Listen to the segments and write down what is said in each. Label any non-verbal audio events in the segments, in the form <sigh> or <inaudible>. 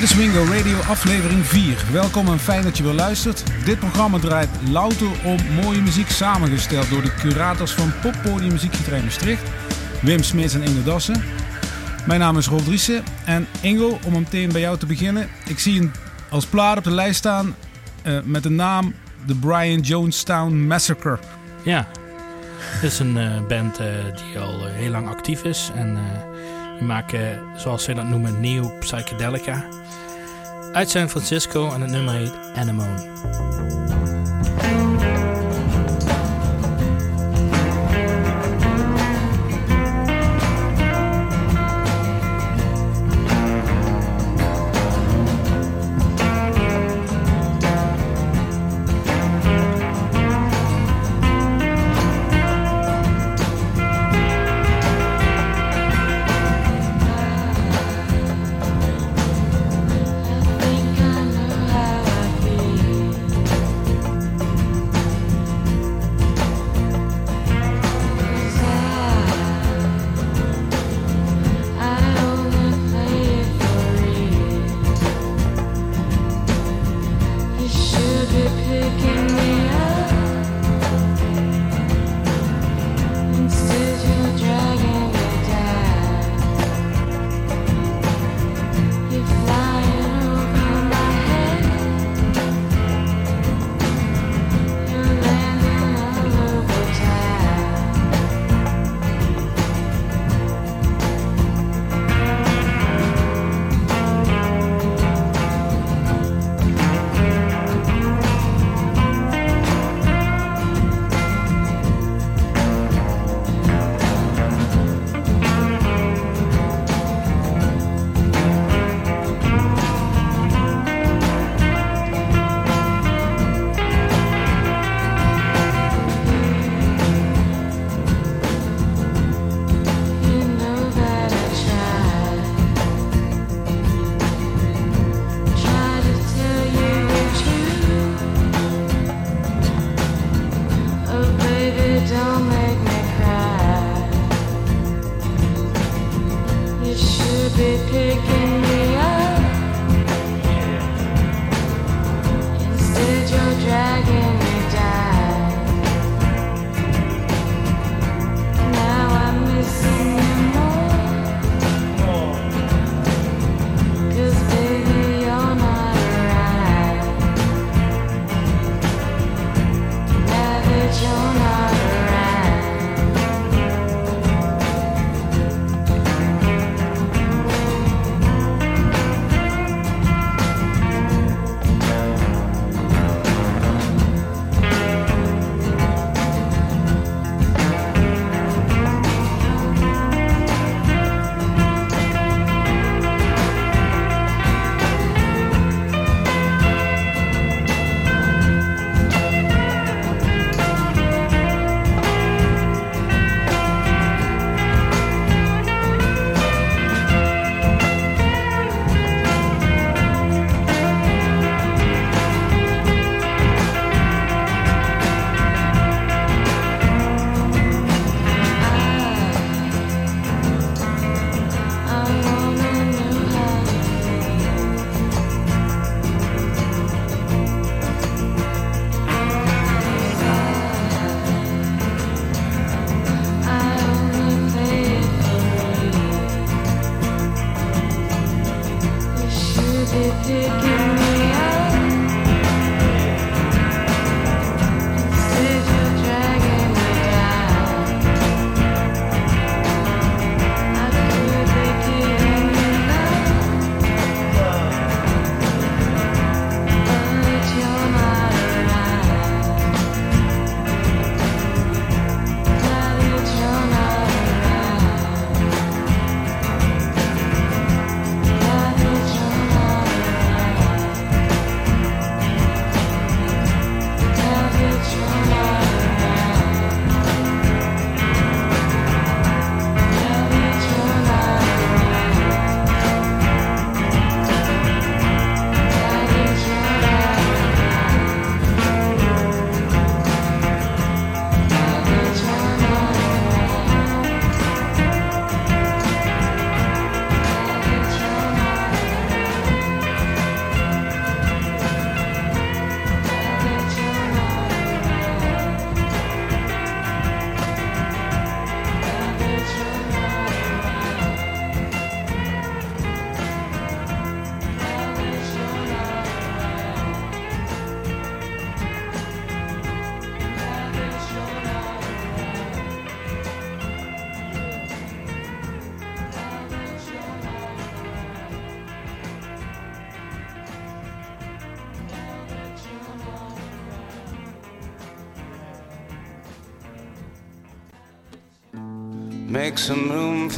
Dit is Wingo Radio aflevering 4. Welkom en fijn dat je weer luistert. Dit programma draait louter om mooie muziek samengesteld door de curators van Poppodium Muziekgetrein Maastricht, Wim Smeets en Inge Dassen. Mijn naam is Rob Driessen en Ingo, om meteen bij jou te beginnen. Ik zie een als plaat op de lijst staan uh, met de naam The Brian Jonestown Massacre. Ja, het is een uh, band uh, die al heel lang actief is en die maken, zoals ze dat noemen, neo-psychedelica. Uit San Francisco en het nummer heet Anemone.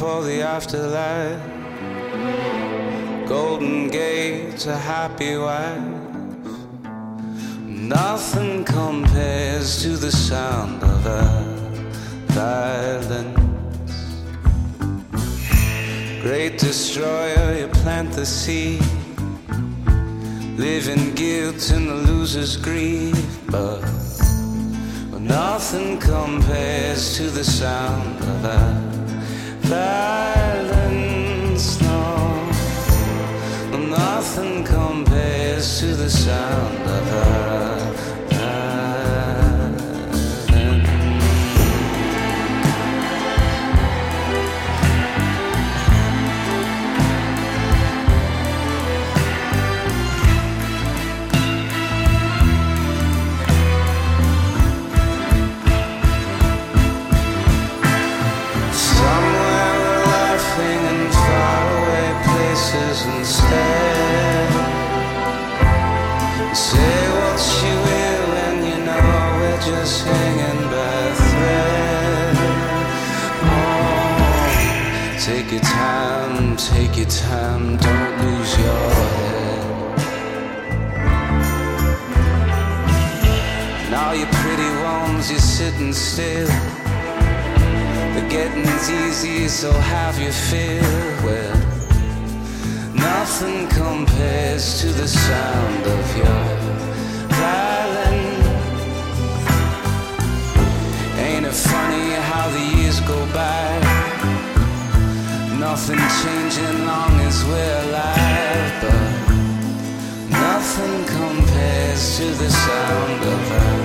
For the afterlife. Golden gates, a happy wife. Nothing compares to the sound of a violence. Great destroyer, you plant the seed. Live in guilt and the loser's grief, but nothing compares to the sound of a nothing compares to the sound of a time, don't lose your head. Now you pretty ones, you're sitting still. The getting's easy, so have you feel well. Nothing compares to the sound of your Nothing changing long as we're alive, but nothing compares to the sound of a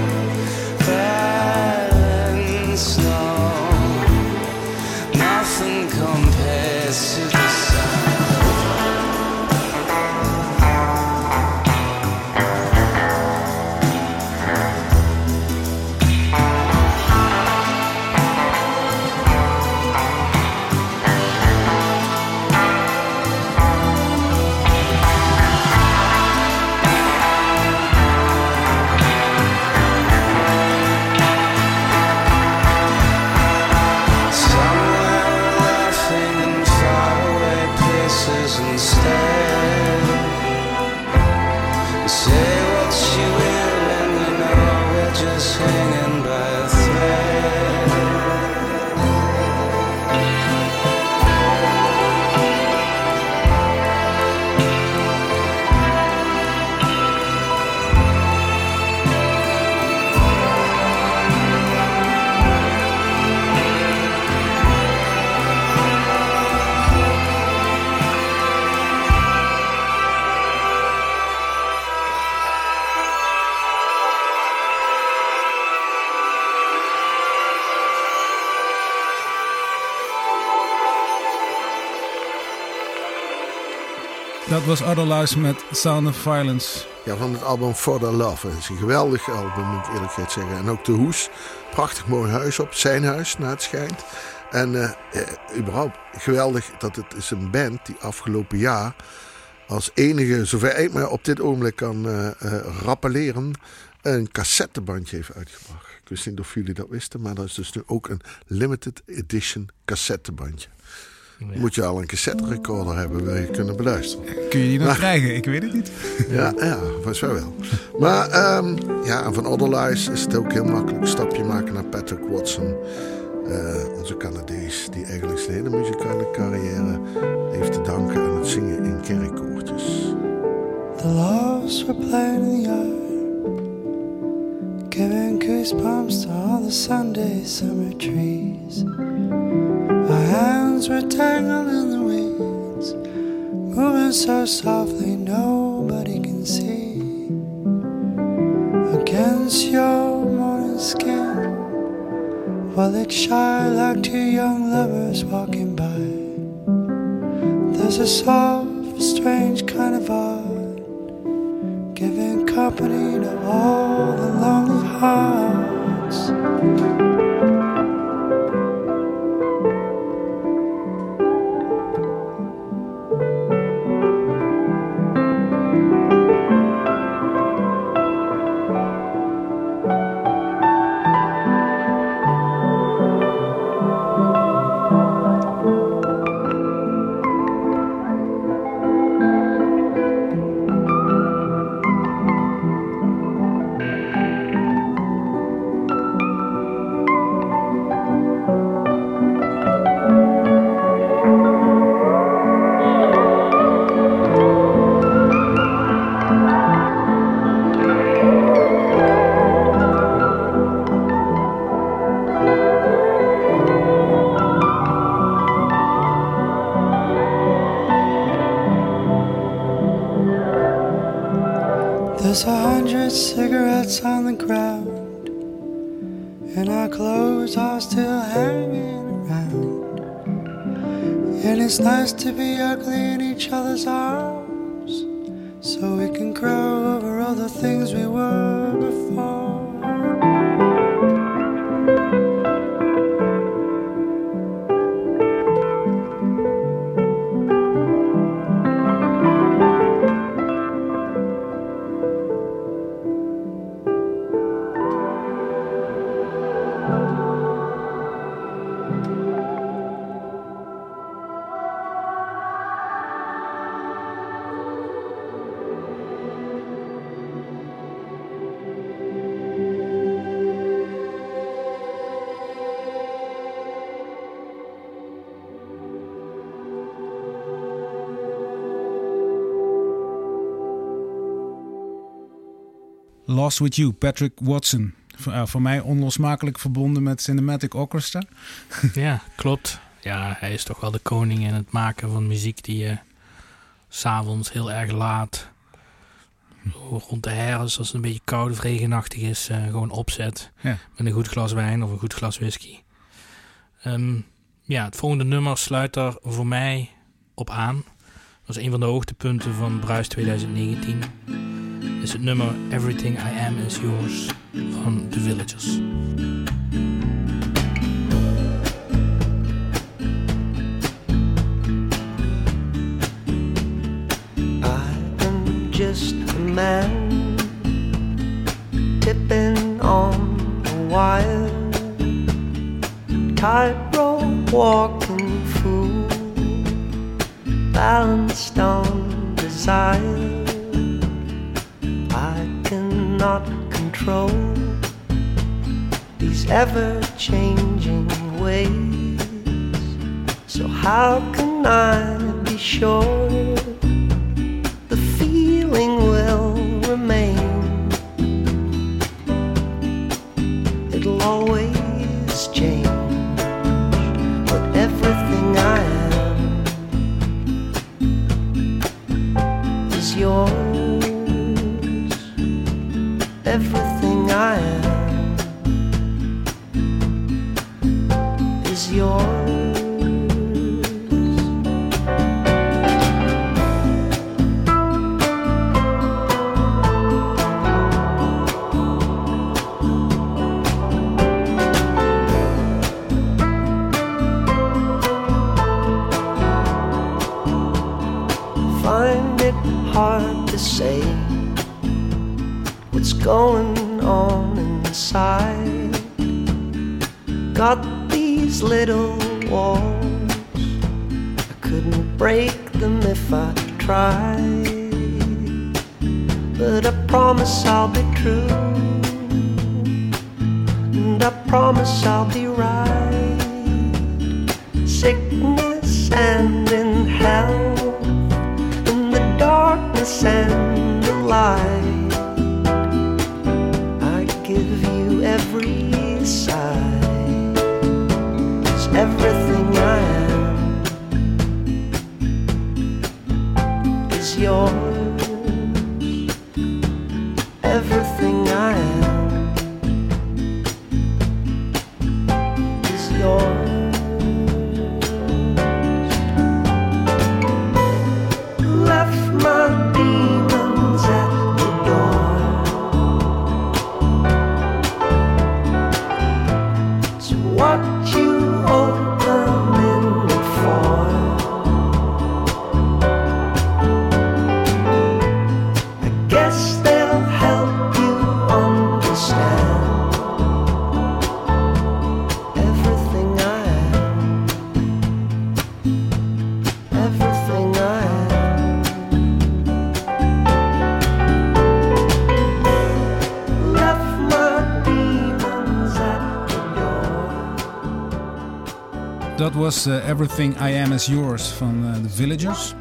was Other met Sound of Violence. Ja, van het album For the Love. Het is een geweldig album, moet ik eerlijk zeggen. En ook de hoes. Prachtig mooi huis op. Zijn huis, naar het schijnt. En uh, überhaupt geweldig dat het is een band die afgelopen jaar als enige, zover ik me op dit ogenblik kan uh, rappelleren, een cassettebandje heeft uitgebracht. Ik wist niet of jullie dat wisten, maar dat is dus nu ook een limited edition cassettebandje. Moet je al een cassette recorder hebben, wil je kunnen beluisteren. Kun je die nog krijgen? Ik weet het niet. <laughs> ja, ja, volgens mij wel. Maar um, ja, van Otherlies is het ook heel makkelijk. Een stapje maken naar Patrick Watson. Uh, onze Canadees, die eigenlijk zijn hele muzikale carrière heeft te danken aan het zingen in kerkkoortjes. The loves were playing in the yard Giving goosebumps to all the Sunday summer trees hands were tangled in the weeds, moving so softly nobody can see. Against your morning skin, while it's shy like two young lovers walking by. There's a soft, strange kind of art, giving company to all the lonely hearts. There's a hundred cigarettes on the ground, and our clothes are still hanging around. And it's nice to be ugly in each other's arms, so we can grow over all the things we were Lost With You, Patrick Watson. Voor, uh, voor mij onlosmakelijk verbonden met Cinematic Orchestra. <laughs> ja, klopt. Ja, hij is toch wel de koning in het maken van muziek die je s'avonds heel erg laat, rond de herfst, als het een beetje koud of regenachtig is, uh, gewoon opzet. Ja. Met een goed glas wijn of een goed glas whisky. Um, ja, het volgende nummer sluit daar voor mij op aan. Dat is een van de hoogtepunten van Bruis 2019 is het nummer Everything I Am Is Yours van The Villagers. I am just a man tipping on a wire, tightrope walking fool, balanced on desire. Cannot control these ever changing ways. So, how can I be sure the feeling everything I am is yours. Is was uh, Everything I Am Is Yours van uh, The Villagers.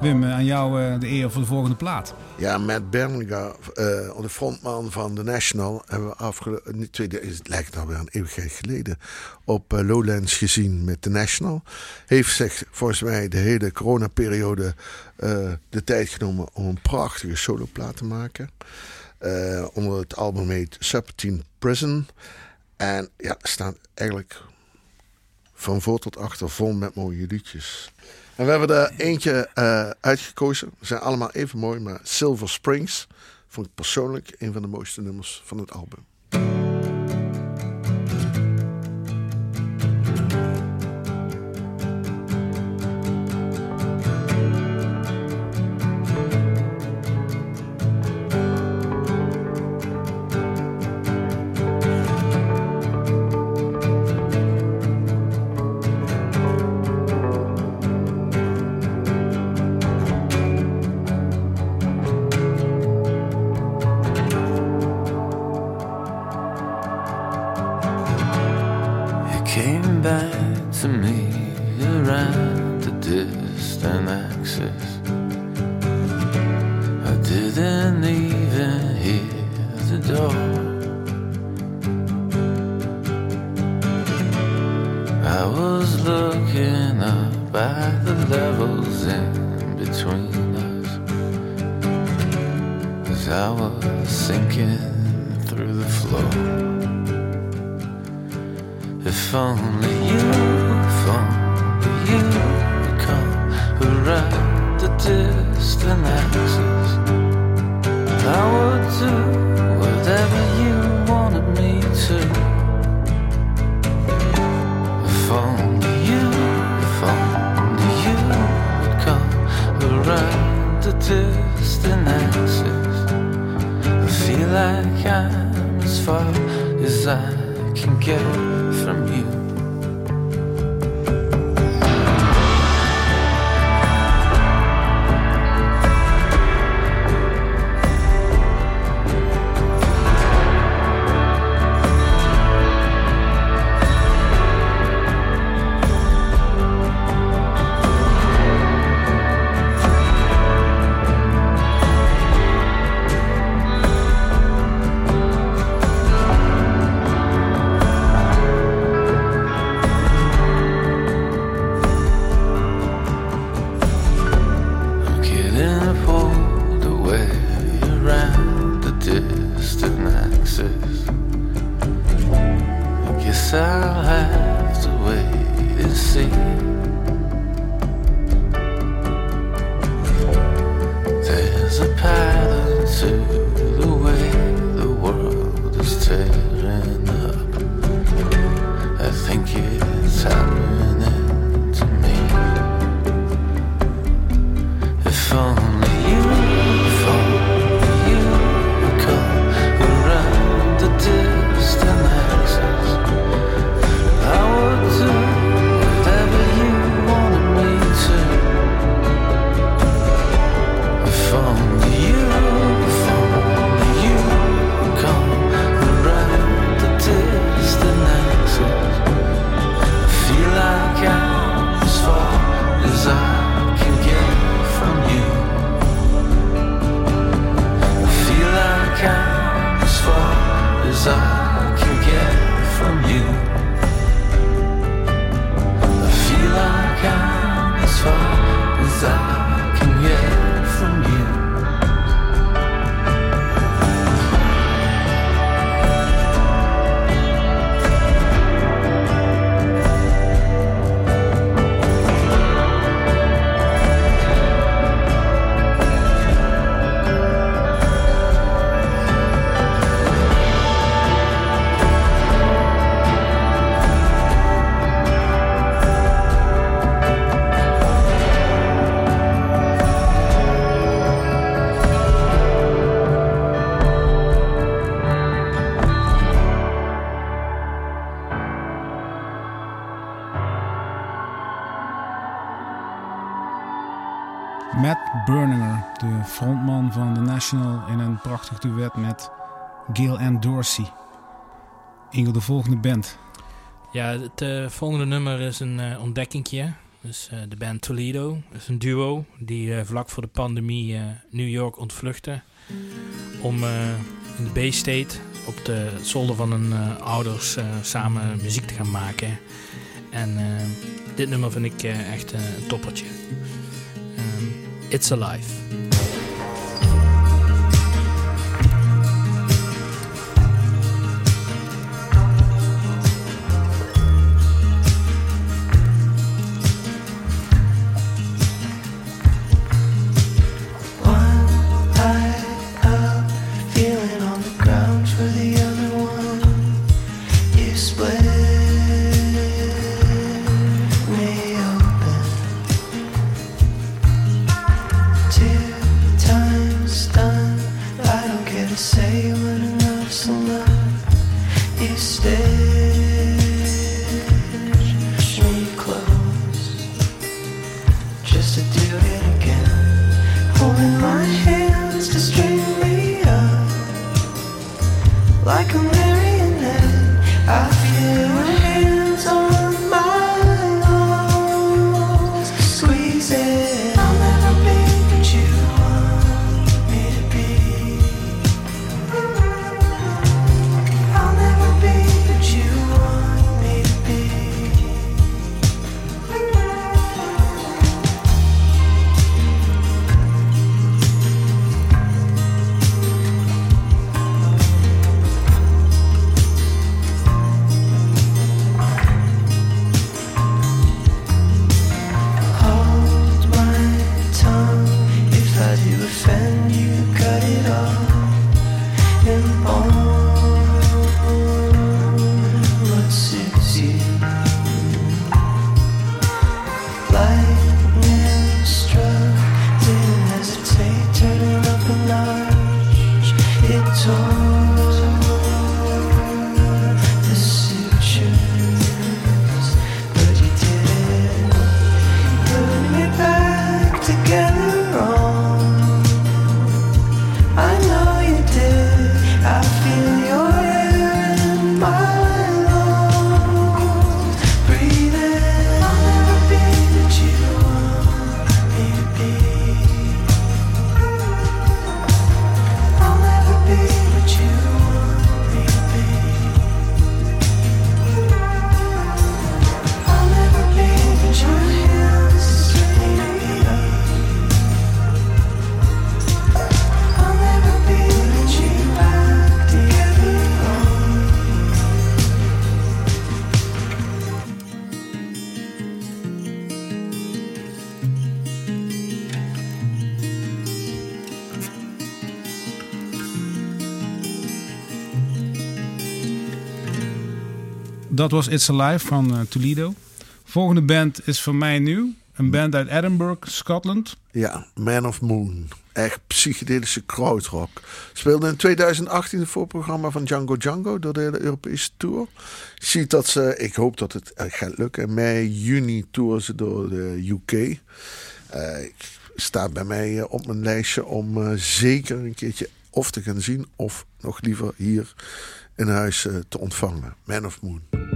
Wim, eh, aan jou eh, de eer voor de volgende plaat. Ja, Matt Berninger, eh, de frontman van The National, hebben we afgelopen. Het lijkt alweer een eeuwigheid geleden. Op eh, Lowlands gezien met The National. Heeft zich volgens mij de hele coronaperiode eh de tijd genomen om een prachtige soloplaat te maken. Eh, onder het album heet Subroutine Prison. En ja, staan eigenlijk van voor tot achter vol met mooie liedjes. En we hebben er eentje eh, uitgekozen. Ze zijn allemaal even mooi, maar Silver Springs vond ik persoonlijk een van de mooiste nummers van het album. Distant I would do whatever you wanted me to. If only you, if only you would come around the distant axis, I feel like I'm as far as I can get to Ingo, de volgende band. Ja, het eh, volgende nummer is een eh ontdekkingje. Dus eh, de band Toledo is een duo die vlak voor de pandemie New York ontvluchtte. Om in de B-State op de zolder van hun ouders samen muziek te gaan maken. En dit nummer vind ik echt een toppertje. Ehm, It's Alive. Dat was It's Alive van eh, Toledo. Volgende band is voor mij nieuw. Een band uit Edinburgh, Scotland. Ja, Man of Moon. Echt psychedelische krautrock. Speelde in 2018 het voorprogramma van Django Django door de hele Europese tour. Ziet dat ze, ik hoop dat het eh, gaat lukken. Mei, juni touren ze door de UK. Eh, staat bij mij op mijn lijstje om zeker een keertje of te gaan zien of nog liever hier in huis te ontvangen. Man of Moon.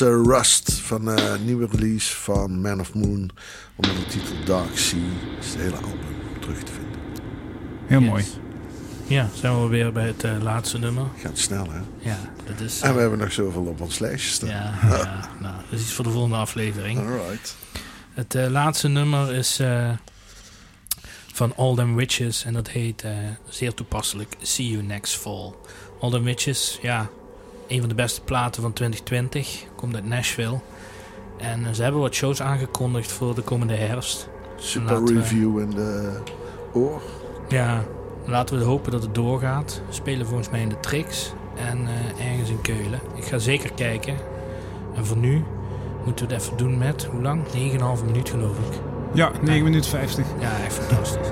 Was eh, Rust van eh, een nieuwe release van Man of Moon. Onder de titel Dark Sea. is het hele album terug te vinden. Heel Yes. mooi. Ja, zijn we weer bij het eh, laatste nummer. Gaat snel hè. Ja, dat is... En we hebben nog zoveel op ons lijstje staan. ja, <laughs> ja, nou, dat is iets voor de volgende aflevering. Alright. Het laatste nummer is eh, van All Them Witches en dat heet eh, zeer toepasselijk See You Next Fall. All Them Witches, ja, een van de beste platen van 2020, komt uit Nashville. En eh, ze hebben wat shows aangekondigd voor de komende herfst. Super Laten we- review in de oor. Ja, laten we hopen dat het doorgaat. We spelen volgens mij in de Trix en eh, ergens in Keulen. Ik ga zeker kijken. En voor nu moeten we het even doen met, hoe lang? 9,5 minuut geloof ik. Ja, 9 minuten 50. Ja, echt fantastisch.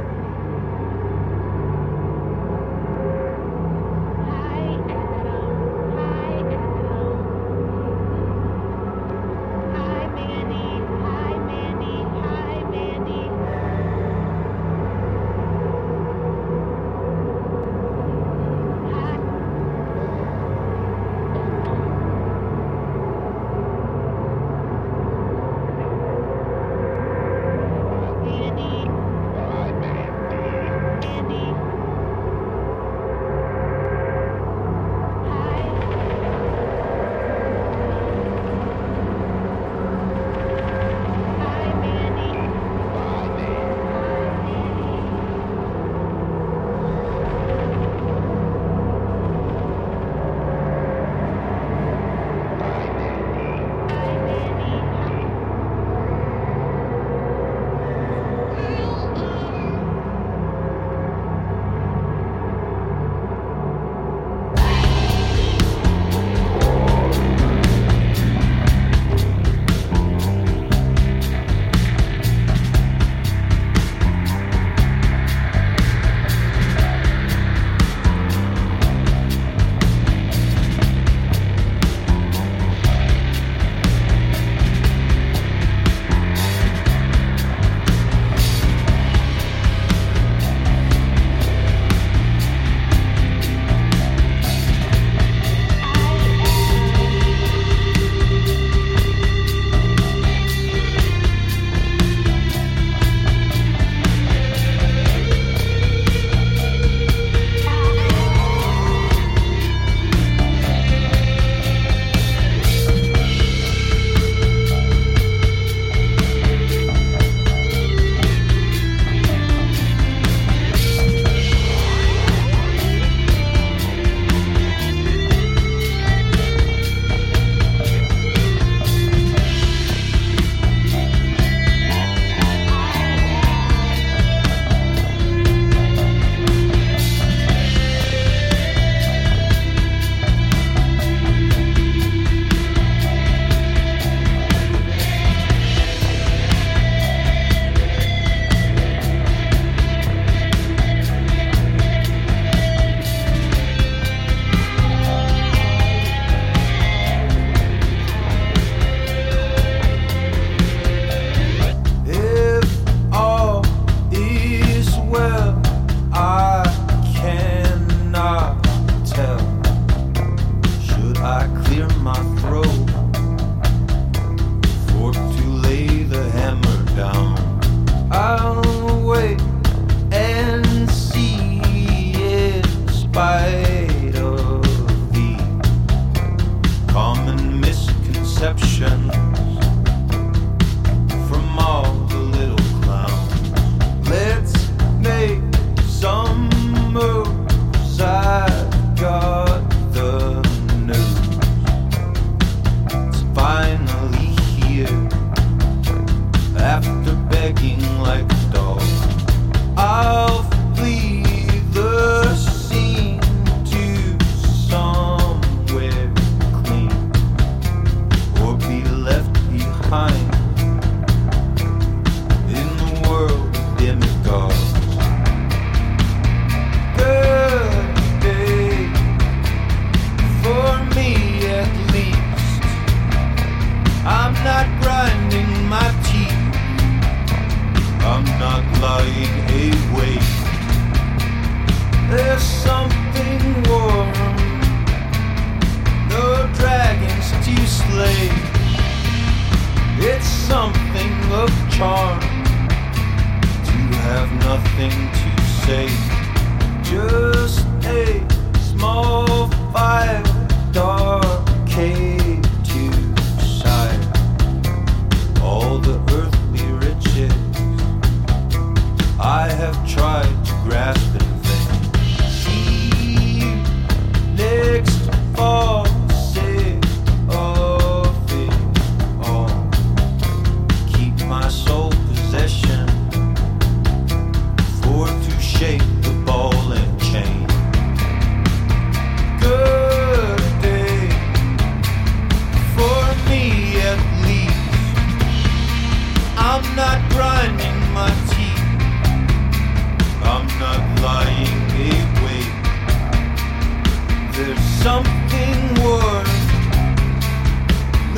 Something worse.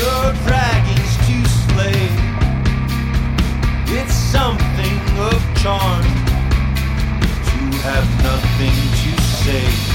No dragons to slay. It's something of charm to have nothing to say.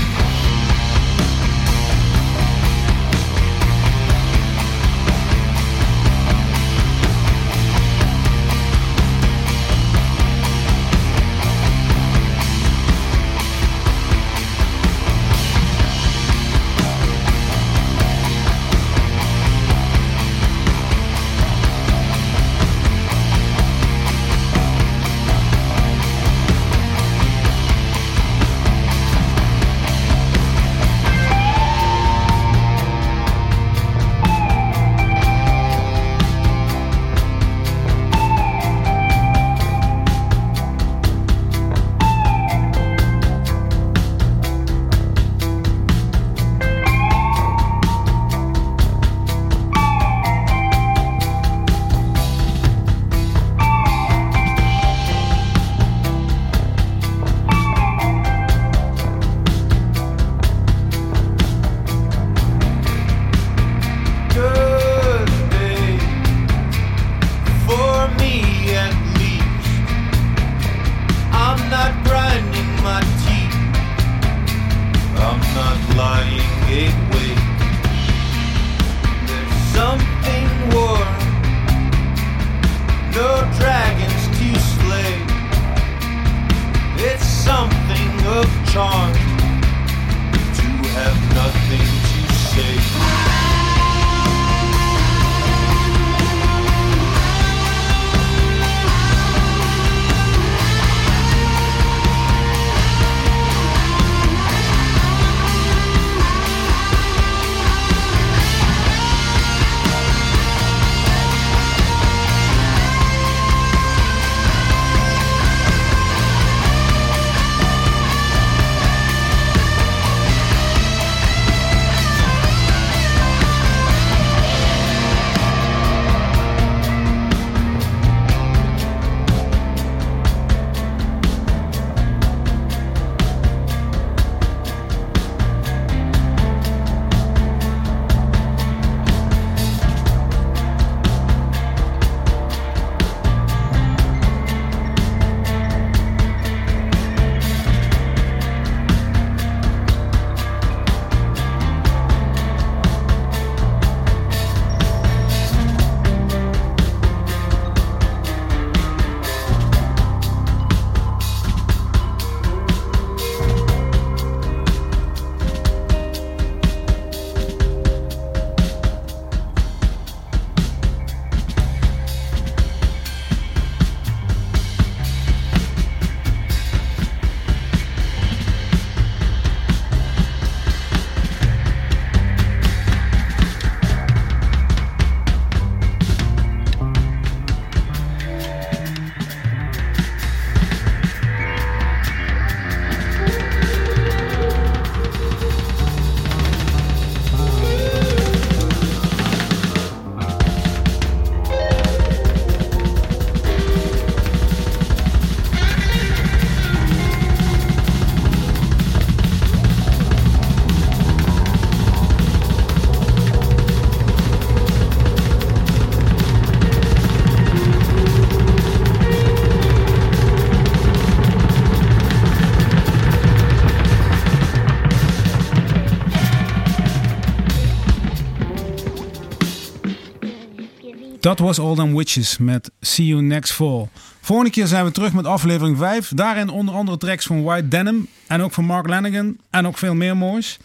Dat was All Them Witches met See You Next Fall. Volgende keer zijn we terug met aflevering 5. Daarin onder andere tracks van White Denim en ook van Mark Lanigan en ook veel meer moois.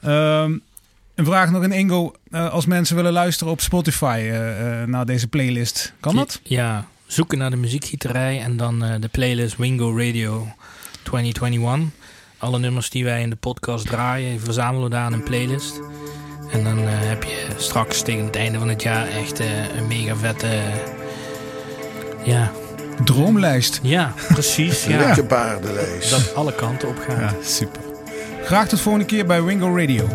Ehm, een vraag nog in Ingo. Eh, als mensen willen luisteren op Spotify eh, eh, naar deze playlist, kan dat? Ja, zoeken naar de muziekgieterij en dan de playlist Wingo Radio 2021. Alle nummers die wij in de podcast draaien, verzamelen we daar in een playlist. En dan eh, heb je straks tegen het einde van het jaar echt eh, een mega vette... ja, Droomlijst. ja, precies. <laughs> ja, Lekker paardenlijst. dat alle kanten op gaat. Ja, super. Graag tot volgende keer bij Wingo Radio.